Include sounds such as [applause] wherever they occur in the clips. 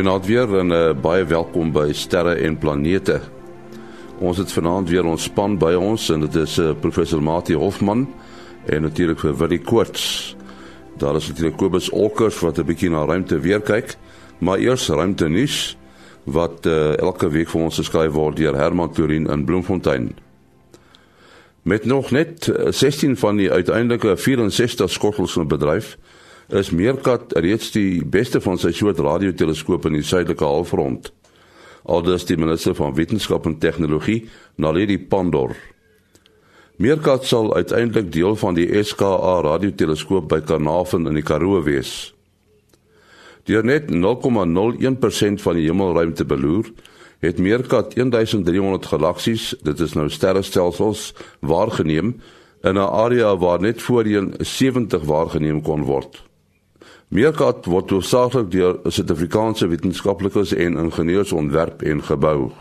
Goeienaand weer en uh, baie welkom by Sterre en Planete. Ons het vanaand weer ons span by ons en dit is uh, professor Mati Hofman en natuurlik vir Willie Koorts. Daar is natuurlik Kobus Olkers wat 'n bietjie na ruimte weer kyk, maar eers ruimte nuus wat uh, elke week vir ons geskryf word deur Herman Turin in Bloemfontein. Met nog net 16 van die uiteindelike 64 skottels in bedryf is Meerkat reeds die beste van sy soort radioteleskoop in die suidelike halfrond. Aldus die minister van wetenskap en tegnologie, Naledi Pandor. Meerkat sal uiteindelik deel van die SKA radioteleskoop by Carnarvon in die Karoo wees. Deur net 0,01% van die hemelruimte beloer, het Meerkat 1300 galaksies, dit is nou sterrestelsels, waargeneem in 'n area waar net voorheen 70 waargeneem kon word. Meerkat word hoofsaaklik deur Suid-Afrikaanse wetenskaplikes en ingenieurs ontwerp en gebou.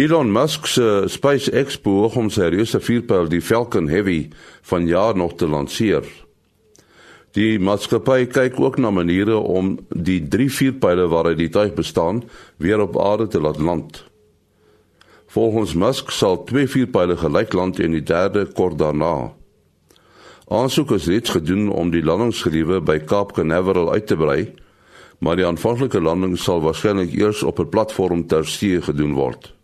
Elon Musk se SpaceX beoog om sy reuse vuurpyl die Falcon Heavy van jaar nog te lanseer. Die maatskappy kyk ook na maniere om die drie vuurpyle waaruit die tuig bestaan weer op aarde te laat land. Volgens Musk sal twee vuurpyle gelyk land en die derde kort daarna. Aansoek is reeds gedoen om die landingsgeriewe by Kaap Canaveral uit te brei, maar die aanvanklike landing sal waarskynlik eers op 'n platform ter see gedoen word.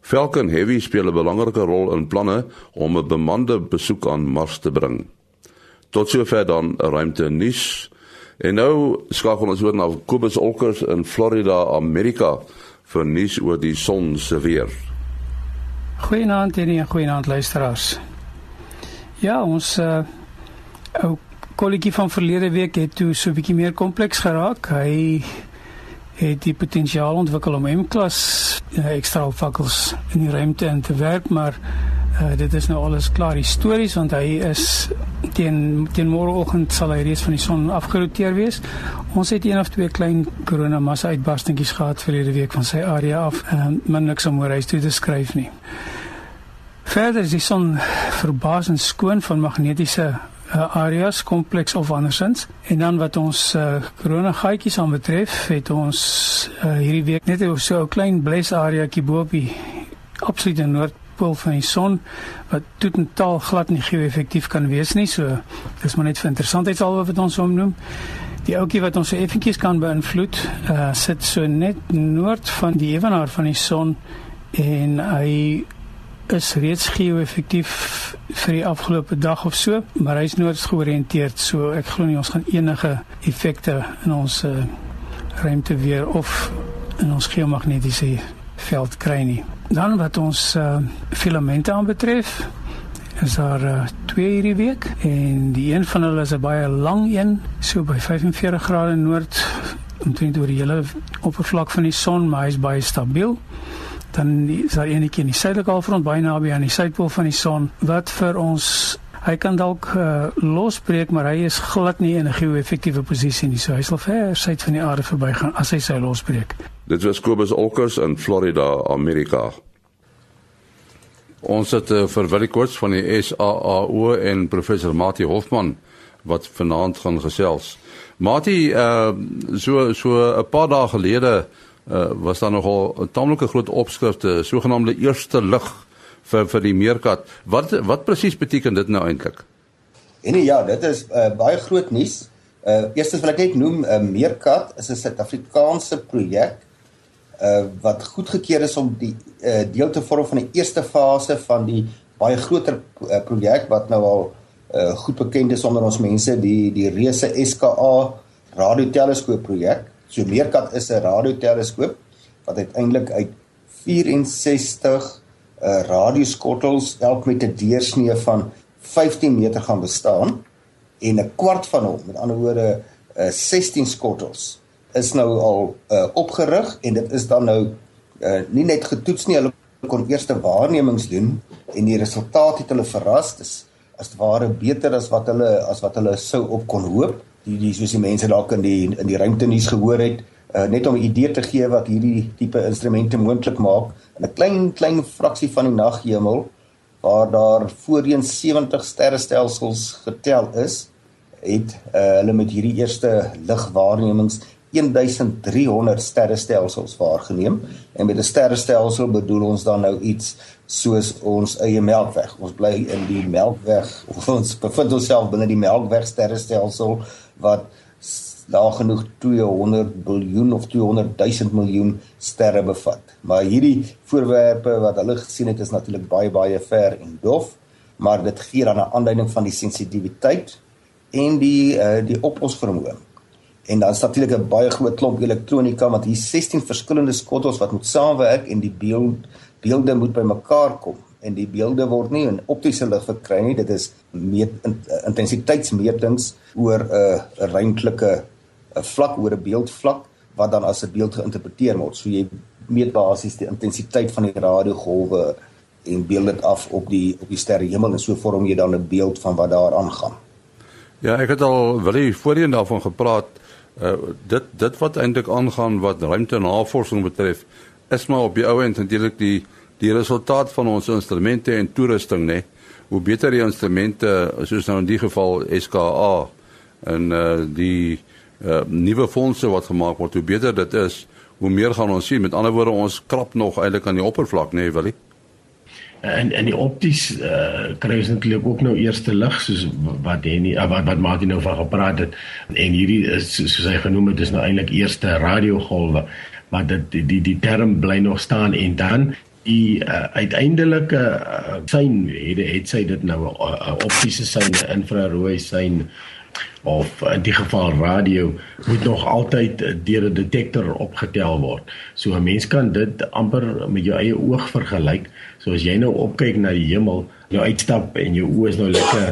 Falcon Heavy speel 'n belangrike rol in planne om 'n bemande besoek aan Mars te bring. Tot sover dan ruimte nuus. En nou skakel ons oor na Kobus Olkers in Florida, Amerika vir nuus oor die son se weer. Goeienaand en goeienaand luisteraars. Ja, ons uh ou kolletjie van verlede week het toe so 'n bietjie meer kompleks geraak. Hy het die potensiaal ontwikkel om M-klas uh, ekstra fakkels in die ruimte in te werk, maar uh dit is nou alles klaar histories want hy is teen teen môreoggend sal hy reeds van die son afgeroteer wees. Ons het een of twee klein korona massa uitbarstingetjies gehad verlede week van sy area af. Ehm uh, maar niks om oor hy toe te skryf nie. Verder is die son verbasend skoon van magnetiese uh, areas, kompleks of andersins. En dan wat ons uh, korona gaatjies aan betref, het ons uh, hierdie week net so 'n klein bles areaetjie bo op die absolute noordpool van die son wat totaal glad nie geo-effektief kan wees nie. So dis maar net vir interessantheidshalwe wat ons hom noem. Die ouetjie wat ons so effentjies kan beïnvloed, uh, sit so net noord van die ewenaar van die son en hy is reeds geo-effektief vir die afgelope dag of so, maar hy's nooit georiënteerd so ek glo nie ons gaan enige effekte in ons uh, ruimte weer of in ons geomagnetiese veld kry nie. Dan wat ons uh, filamente aanbetref, is daar uh, twee hierdie week en die een van hulle is 'n baie lang een, so by 45 grade noord omtrent oor die hele oppervlak van die son, maar hy's baie stabiel dan is daar eenetjie in die suidelike halfrond baie naby aan die suidpool van die son wat vir ons hy kan dalk uh, losbreek maar hy is glad nie in 'n geo-effektiewe posisie nie. So hy sal ver suid van die aarde verbygaan as hy sy losbreek. Dit was Kobus Olkers in Florida Amerika. Ons het uh, vir Willie Koorts van die SAAO en professor Mati Hofman wat vanaand gaan gesels. Mati uh, so so 'n paar dae gelede uh, was daar nogal 'n tamelike groot opskrifte, sogenaamde eerste lig vir vir die meerkat. Wat wat presies beteken dit nou eintlik? En ja, dit is uh, baie groot nuus. Uh eerstens wil ek net noem 'n uh, meerkat is 'n Suid-Afrikaanse projek uh wat goedgekeur is om die uh deel te vorm van die eerste fase van die baie groter uh, projek wat nou al uh goed bekend is onder ons mense die die reuse SKA radioteleskoop projek So Meerkat is 'n radioteleskoop wat uiteindelik uit 64 uh radioskottels elk met 'n deursnee van 15 meter gaan bestaan en 'n kwart van hom, met ander woorde, uh 16 skottels is nou al uh opgerig en dit is dan nou uh nie net getoets nie, hulle kon eerste waarnemings doen en die resultate het hulle verras. Dis as ware beter as wat hulle as wat hulle sou op kon hoop die die soos die mense dalk in die in die ruimte nuus gehoor het uh, net om 'n idee te gee wat hierdie tipe instrumente moontlik maak. in 'n klein klein fraksie van die naghemel waar daar voorheen 70 sterrestelsels getel is het uh, hulle met hierdie eerste ligwaarnemings 1300 sterrestelsels waargeneem en met 'n sterrestelsel bedoel ons dan nou iets soos ons eie Melkweg. Ons bly in die Melkweg [laughs] of ons bevind onsself binne die Melkweg sterrestelsel wat daar genoeg 200 miljard of 200 000 miljoen sterre bevat. Maar hierdie voorwerpe wat hulle gesien het is natuurlik baie baie ver en dof, maar dit gee dan 'n aanduiding van die sensitiwiteit en die uh, die oplossingsvermoë. En dan is natuurlik 'n baie groot klomp elektronika want hier 16 verskillende skottels wat moet saamwerk en die beeld beelde moet bymekaar kom. En die beelde word nie in optiese lig verkry nie. Dit is meet intensiteitsmetings oor 'n uh, 'n ruimtelike 'n vlak oor 'n beeldvlak wat dan as 'n beeld geïnterpreteer word. So jy meet basies die intensiteit van die radiogolwe en beeld dit af op die op die sterrehemel en so vorm jy dan 'n beeld van wat daar aangaan. Ja, ek het al wel voorheen daarvan gepraat uh, dit dit wat eintlik aangaan wat ruimtenavorsing betref is maar op die ou end natuurlik die die resultaat van ons instrumente en toerusting nê hoe beter die instrumente soos nou in die geval SKA en uh, die uh, nuwe fondse wat gemaak word hoe beter dit is hoe meer gaan ons sien. Met ander woorde ons krap nog eintlik aan die oppervlak nê Willie en en die opties uh, kry ons natuurlik ook nou eerste lig soos wat Henny uh, wat wat Martin nou van gepraat het en hierdie is soos hy genoem het dis nou eintlik eerste radiogolwe maar dit die die, die term bly nog staan en dan die uh, uiteindelike uh, sein het het sy dit nou 'n uh, optiese sein infrarooi sein of in die geval radio moet nog altyd deur 'n detektor opgetel word. So 'n mens kan dit amper met jou eie oog vergelyk. So as jy nou opkyk na die hemel, jou uitstap en jou oë is nou lekker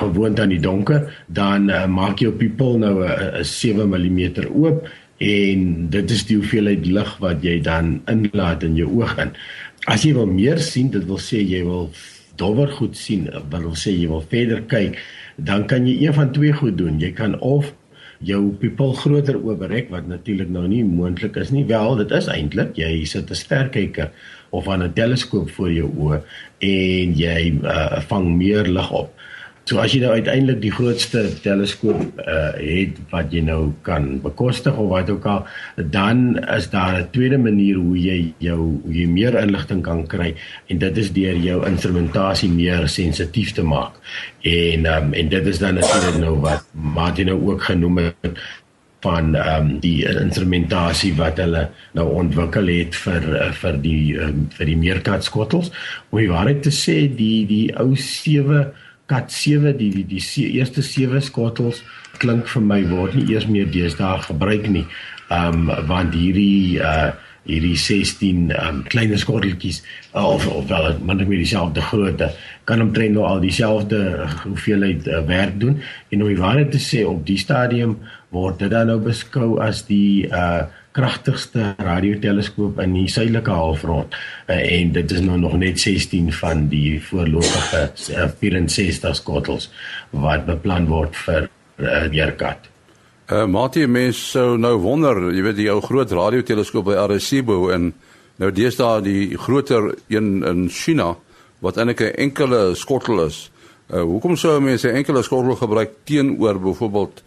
gewoond aan die donker, dan uh, maak jou pupil nou 'n 7 mm oop en dit is die hoeveelheid lig wat jy dan inlaat in jou oog in. As jy wil meer sien, dit wil sê jy wil dowwer goed sien, wil sê jy wil verder kyk, dan kan jy een van twee goed doen. Jy kan of jou pupil groter oorrek wat natuurlik nou nie moontlik is nie. Wel, dit is eintlik jy sit 'n sterkyker of aan 'n teleskoop voor jou oë en jy uh, vang meer lig op. So as jy nou uiteindelik die grootste teleskoop uh, het wat jy nou kan bekostig of wat ook al, dan is daar 'n tweede manier hoe jy jou hoe jy meer inligting kan kry en dit is deur jou instrumentasie meer sensitief te maak. En um, en dit is dan natuurlik nou wat Martin nou ook genoem het van ehm um, die instrumentasie wat hulle nou ontwikkel het vir vir die um, vir die meerkat skottels. Om die waarheid te sê, die die ou 7 kat 7 die die die se, eerste 7 skottels klink vir my word nie eers meer deesdae gebruik nie. Ehm um, want hierdie uh hierdie 16 ehm um, klein skotteltjies uh, of of wel net met dieselfde grootte kan omtrent nou al dieselfde hoeveelheid uh, werk doen en om die waarheid te sê op die stadium word dit dan nou beskou as die uh kragtigste radioteleskoop in die suidelike halfrond uh, en dit is nou nog net 16 van die voorlopige uh, 64 skottels wat beplan word vir uh, Jerkat. Uh, Matie mens sou nou wonder, jy weet die ou groot radioteleskoop by Arecibo en nou deesdae die groter een in China wat eintlik 'n enkele skottel is. Uh, hoekom sou mense 'n enkele skottel gebruik teenoor byvoorbeeld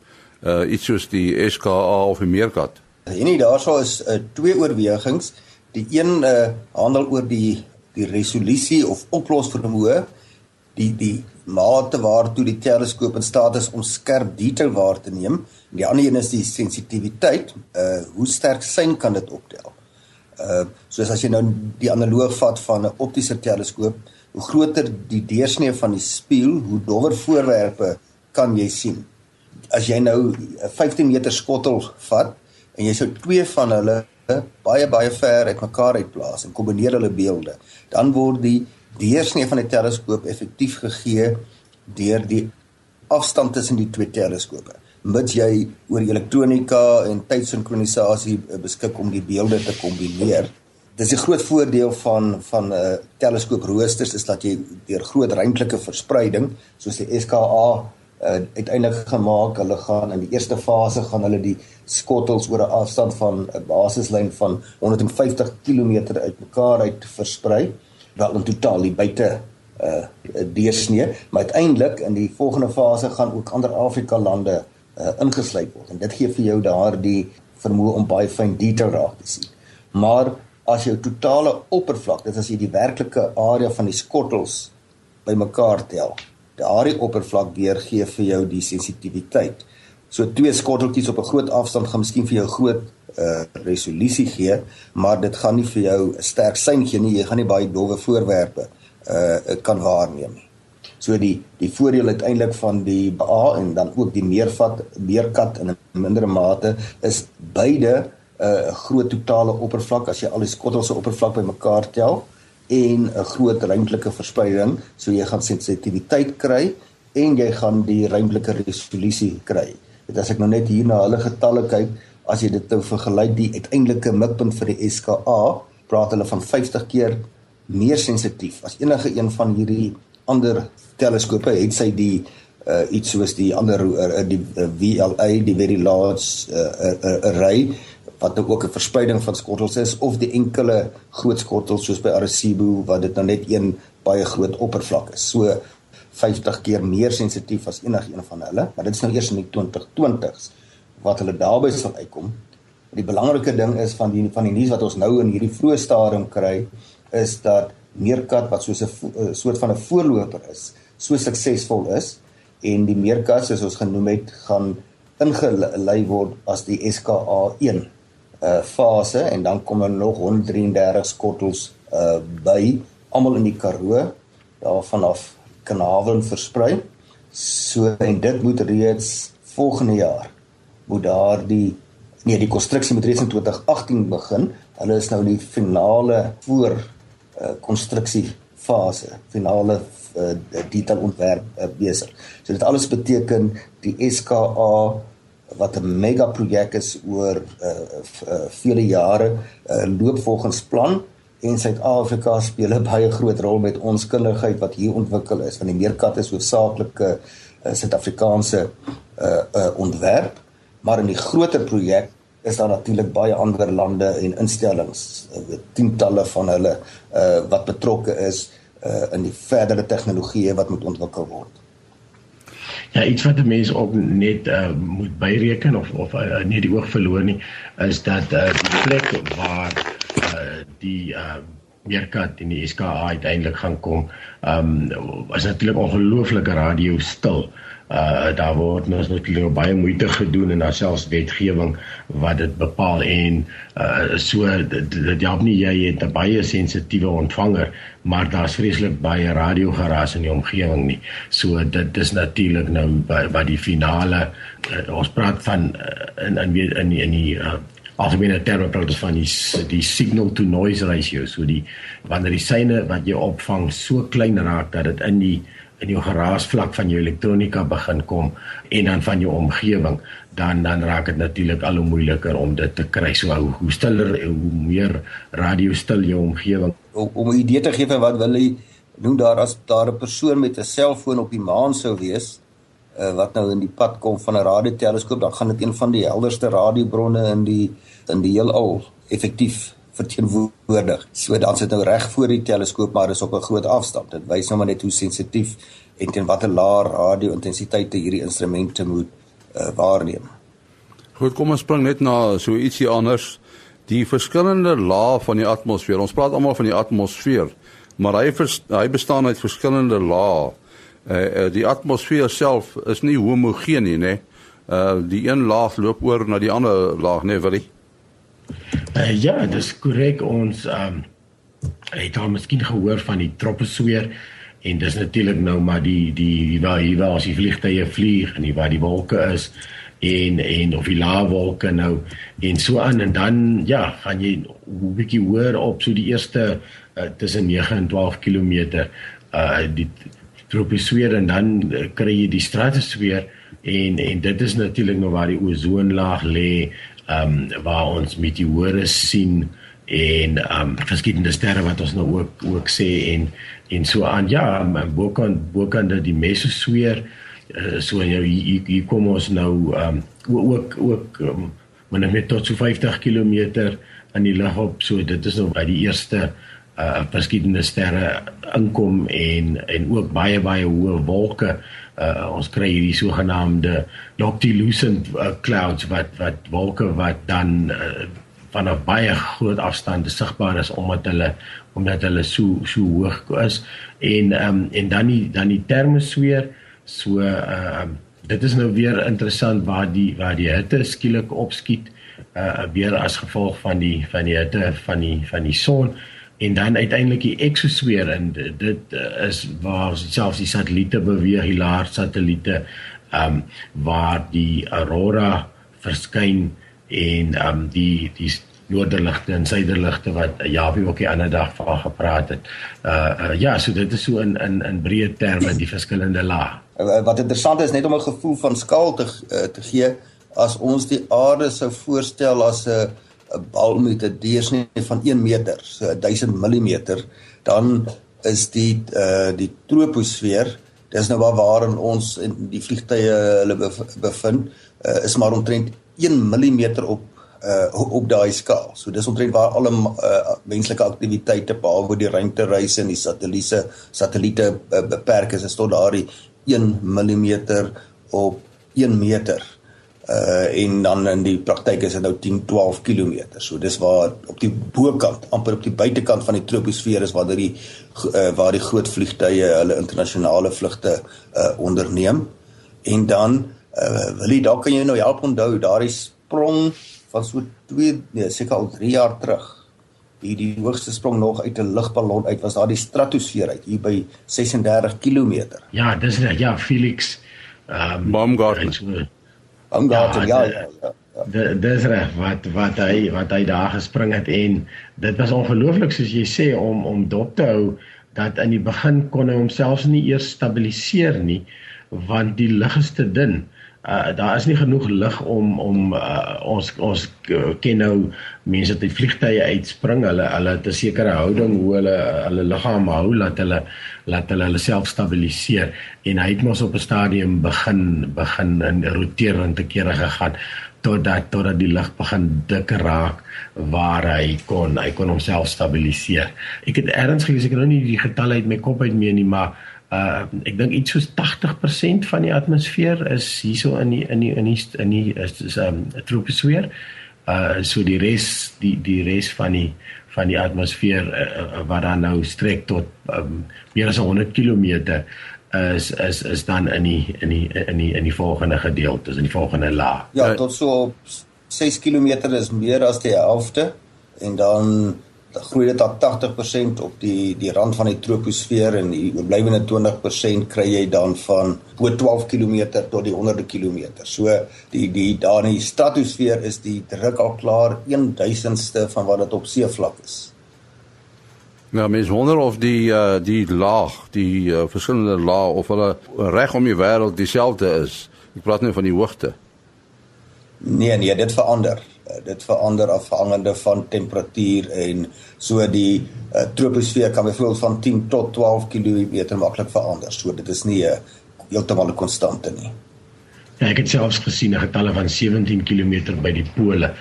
uh, iets soos die SKA of die Meerkat? En nie daarso is uh, twee oorwegings. Die een uh, handel oor die die resolusie of oplossingsvermoë, die die mate waartoe die teleskoop in staat is om skerp detail waar te neem. En die ander een is die sensitiwiteit, uh hoe sterk sein kan dit optel. Uh soos as jy nou die analoog vat van 'n optiese teleskoop, hoe groter die deursnee van die spieël, hoe dowwer voorwerpe kan jy sien. As jy nou 'n 15 meter skottel vat, en jy sou twee van hulle baie baie ver uitmekaar uitplaas en kombineer hulle beelde, dan word die deursnee van die teleskoop effektief gegee deur die afstand tussen die twee teleskope. Mits jy oor elektronika en tydsinkronisasie beskik om die beelde te kombineer. Dis 'n groot voordeel van van 'n uh, eh, teleskooproosters is dat jy deur groot ruimtelike verspreiding soos die SKA uh, uiteindelik gemaak. Hulle gaan in die eerste fase gaan hulle die skottels oor 'n afstand van 'n basislyn van 150 km uitmekaar uit versprei, wel in totaal die buite uh deursnee, maar uiteindelik in die volgende fase gaan ook ander Afrika lande uh, ingesluit word. En dit gee vir jou daardie vermoë om baie fyn detail raak te sien. Maar as jou totale oppervlak, dit is as jy die werklike area van die skottels bymekaar tel, daardie oppervlak weergee vir jou die sensitiwiteit. So twee skotteltjies op 'n groot afstand gaan miskien vir jou groot uh resolusie gee, maar dit gaan nie vir jou 'n sterk sein gee nie. Jy gaan nie baie dowwe voorwerpe uh kan waarneem nie. So die die voordeel uiteindelik van die BA en dan ook die meervat meerkat in 'n mindere mate is beide 'n uh, groot totale oppervlak as jy al die skottels se oppervlak bymekaar tel en 'n groot ruimtelike verspreiding, so jy gaan sensitiwiteit kry en jy gaan die ruimtelike resolusie kry. Dit as ek nou net hier na hulle getalle kyk, as jy dit nou vergelyk die uiteindelike mikpunt vir die SKA, praat hulle van 50 keer meer sensitief as enige een van hierdie ander teleskope het sy die uh, iets soos die ander uh, die uh, VLA die very large uh, uh, array wat ook 'n verspreiding van skottels is of die enkele groot skottel soos by Arecibo wat dit nou net een baie groot oppervlak is. So 50 keer meer sensitief as enigiets van hulle, maar dit is nou eers in die 2020s wat hulle daarby sal uitkom. Die belangrike ding is van die van die nuus wat ons nou in hierdie vroeë stadium kry is dat meerkat wat soos 'n soort van 'n voorloper is, so suksesvol is en die meerkat soos ons genoem het, gaan ingelei word as die SKA1 uh fase en dan kom er nog 133 skottels uh by almal in die Karoo daarvan af kanaven versprei. So en dit moet reeds volgende jaar moet daar die nee die konstruksie moet reeds in 2018 begin. Hulle is nou in die finale voor Eh, konstruksie fase, finale uh, detail ontwerp uh, besig. So dit alles beteken die SKA wat 'n mega projek is oor uh, uh, vele jare uh, loop volgens plan en Suid-Afrika speel 'n baie groot rol met ons kundigheid wat hier ontwikkel is van die meerkat is hoofsaaklike uh, Suid-Afrikaanse uh, uh, ontwerp maar in die groter projek is daar natuurlik baie ander lande en instellings, uh, tientalle van hulle uh, wat betrokke is uh, in die verdere tegnologieë wat moet ontwikkel word. Ja, iets wat mense ook net uh, moet byreken of of uh, nie die oog verloor nie, is dat uh, die plek waar uh, die uh, meerkat in die SKA uiteindelik gaan kom, ehm um, is natuurlik ongelooflike radio stil. Uh uh daar word ons natuurlik baie moeite gedoen en daar selfs wetgewing wat dit bepaal en uh so dit, dit help nie jy het 'n baie sensitiewe ontvanger maar daar's vreeslik baie radiogeras in die omgewing nie. So dit is natuurlik nou by by die finale uh, ons praat van uh, in in in die, in die uh, algemene terme praat ons van die die signal to noise ratio. So die wanneer die syne wat jy opvang so klein raak dat dit in die in jou geraasvlak van jou elektronika begin kom en dan van jou omgewing dan dan raak dit natuurlik al hoe moeiliker om dit te kry. So hoe, hoe stiller hoe meer radio stil jou omgewing. Om, om 'n idee te gee van wat wil jy noem daar as daar 'n persoon met 'n selfoon op die maan sou wees uh, wat nou in die pad kom van 'n radioteleskoop dan gaan dit een van die helderste radiobronne in die in die heelal effektief verteenwoordig. So dan sit nou reg voor die teleskoop maar is op 'n groot afstand. Dit wys nou maar net hoe sensitief en teen watter laer radio-intensiteite hierdie instrumente moet uh, waarneem. Goed, kom ons spring net na so ietsie anders. Die verskillende lae van die atmosfeer. Ons praat almal van die atmosfeer, maar hy vers, hy bestaan uit verskillende lae. Uh, uh, die atmosfeer self is nie homogeen nie, né? Uh die een laag loop oor na die ander laag, né, Willie? Uh, ja, dis korrek. Ons ehm um, het al miskien gehoor van die troposfeer en dis natuurlik nou maar die die waar hier waar as die vliegtye vlieg en waar die wolke is en en of die laawolke nou en so aan en dan ja, gaan jy 'n bietjie hoor op so die eerste uh, tussen 9 en 12 km uh die troposfeer en dan uh, kry jy die stratosfeer en en dit is natuurlik nou waar die ozonlaag lê ehm um, waar ons meteore sien en ehm um, verskillende sterre wat ons nou ook ook sê en en so aan. Ja bokant bokant die mesosfeer uh, so nou hier, hier kom ons nou ehm um, ook ook um, maar net tot so 50 km in die lug op. So dit is nou by die eerste uh verskillende sterre inkom en en ook baie baie hoë wolke uh, ons kry hierdie sogenaamde noctilucent uh, clouds wat wat wolke wat dan uh, van 'n baie groot afstand sigbaar is omdat hulle omdat hulle so so hoog is. En um, en dan die dan die termosfeer. So uh, dit is nou weer interessant waar die waar die hitte skielik opskiet uh weer as gevolg van die van die hitte van die van die son en dan uiteindelik die eksosfeer en dit uh, is waar selfs die satelliete beweeg die laer satelliete ehm um, waar die aurora verskyn en ehm um, die die noorderligte en suiderligte wat Jawie ook die ander dag van gepraat het. Uh, uh ja, so dit is so in in in breë terme die verskillende lae. Uh, wat interessant is net om 'n gevoel van skaal te uh, te gee as ons die aarde sou voorstel as 'n 'n bal met 'n deursnee van 1 meter, so 1000 mm, dan is die uh die troposfeer dis nou waar waarin ons in die vliegtye hulle bevind uh, is maar omtrent 1 mm op uh op daai skaal. So dis omtrent waar alle uh, menslike aktiwiteite behalwe die ruimtereise en die satelliete satelliete uh, beperk is, is tot daardie 1 mm op 1 meter. Uh en dan in die praktyk is dit nou 10 12 km. So dis waar op die bokant, amper op die buitekant van die troposfeer is waar die uh, waar die groot vliegtye hulle internasionale vlugte uh onderneem. En dan uh wil jy dalk kan jy nou help onthou daardie sprong van so 2 nee seker al 3 jaar terug die die hoogste sprong nog uit 'n lugballon uit was daar die stratosfeer uit hier by 36 km. Ja, dis. Ja, Felix ehm um, Baumgarten. Baumgarten ja. ja, ja, ja. Dis reg wat wat hy wat hy daar gespring het en dit was ongelooflik soos jy sê om om dop te hou dat in die begin kon hy homself nie eers stabiliseer nie want die lug is te dun uh, daar is nie genoeg lig om om uh, ons ons ken nou mense wat uit vliegtye uitspring. Hulle hulle het 'n sekere houding hoe hulle hulle liggaam hou laat hulle laat hulle hulle self stabiliseer. En hy het mos op 'n stadium begin begin in roterende kere gegaan totdat totdat die lig begin dikker raak waar hy kon hy kon homself stabiliseer. Ek het erns gelees ek het nou nie die getalle uit my kop uit mee nie maar uh ek dink iets soos 80% van die atmosfeer is hierso in die in die in die in die is, is um 'n troposfeer. Uh so die res die die res van die van die atmosfeer uh, wat dan nou strek tot um, meer as 100 km is is is dan in die in die in die in die volgende gedeelte, in die volgende laag. Ja, tot so 6 km is meer as die helfte en dan groei dit tot 80% op die die rand van die troposfeer en die oorblywende 20% kry jy dan van bo 12 km tot die honderde kilometer. So die die daar in die stratosfeer is die druk al klaar 1000ste van wat dit op seevlak is. Nou mens wonder of die uh, die laag, die uh, verskillende laag of hulle reg om die wêreld dieselfde is. Ek praat nou van die hoogte. Nee nee, dit verander. Uh, dit verander afhangende van temperatuur en so die uh, troposfeer kan byvoorbeeld van 10 tot 12 km maklik verander. So dit is nie 'n uh, heeltemal 'n konstante nie. Ja, ek het selfs gesien 'n getalle van 17 km by die pole.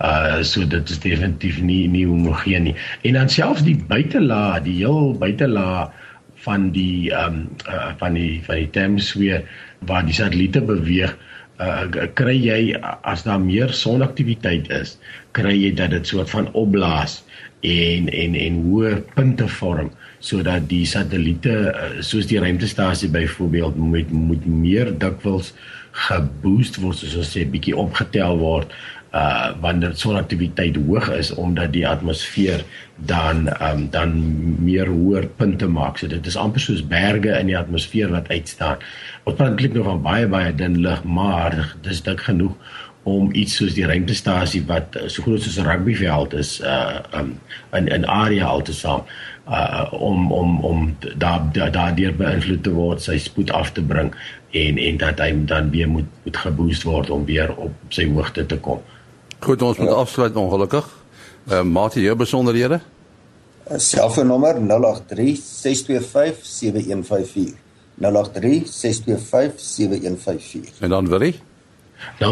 Uh so dit is definitief nie nie homogeen nie. En dan selfs die buitelaag, die heel buitelaag van die ehm um, uh, van die van die termosfeer waar die satelliete beweeg uh, kry jy as daar meer sonaktiwiteit is, kry jy dat dit soort van opblaas en en en hoë punte vorm sodat die satelliete uh, soos die ruimtestasie byvoorbeeld moet moet meer dikwels geboost word soos ons sê bietjie opgetel word uh wanneer sonaktiwiteit hoog is omdat die atmosfeer dan um dan meer hoër punte maak. So dit is amper soos berge in die atmosfeer wat uitstaan. Ons praat eintlik nou van baie baie dun lug, maar dis dik genoeg om iets soos die ruimtestasie wat so groot soos 'n rugbyveld is uh um in 'n area al te saam uh om om om daar daardeur beïnvloed te word, sy spoed af te bring en en dat hy dan weer moet moet geboost word om weer op sy hoogte te kom. Goed, ons moet ja. afsluit ongelukkig. Uh, Mati, jou besonderhede? Selfoonnommer 083 625 7154. 083 625 7154. En dan wil jy? 0724579208.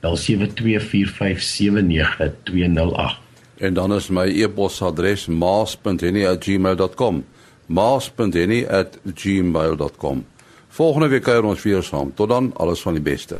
0724579208. En dan is my e-posadres maas.henny@gmail.com. maas.henny@gmail.com. Volgende week kuier ons weer saam. Tot dan, alles van die beste.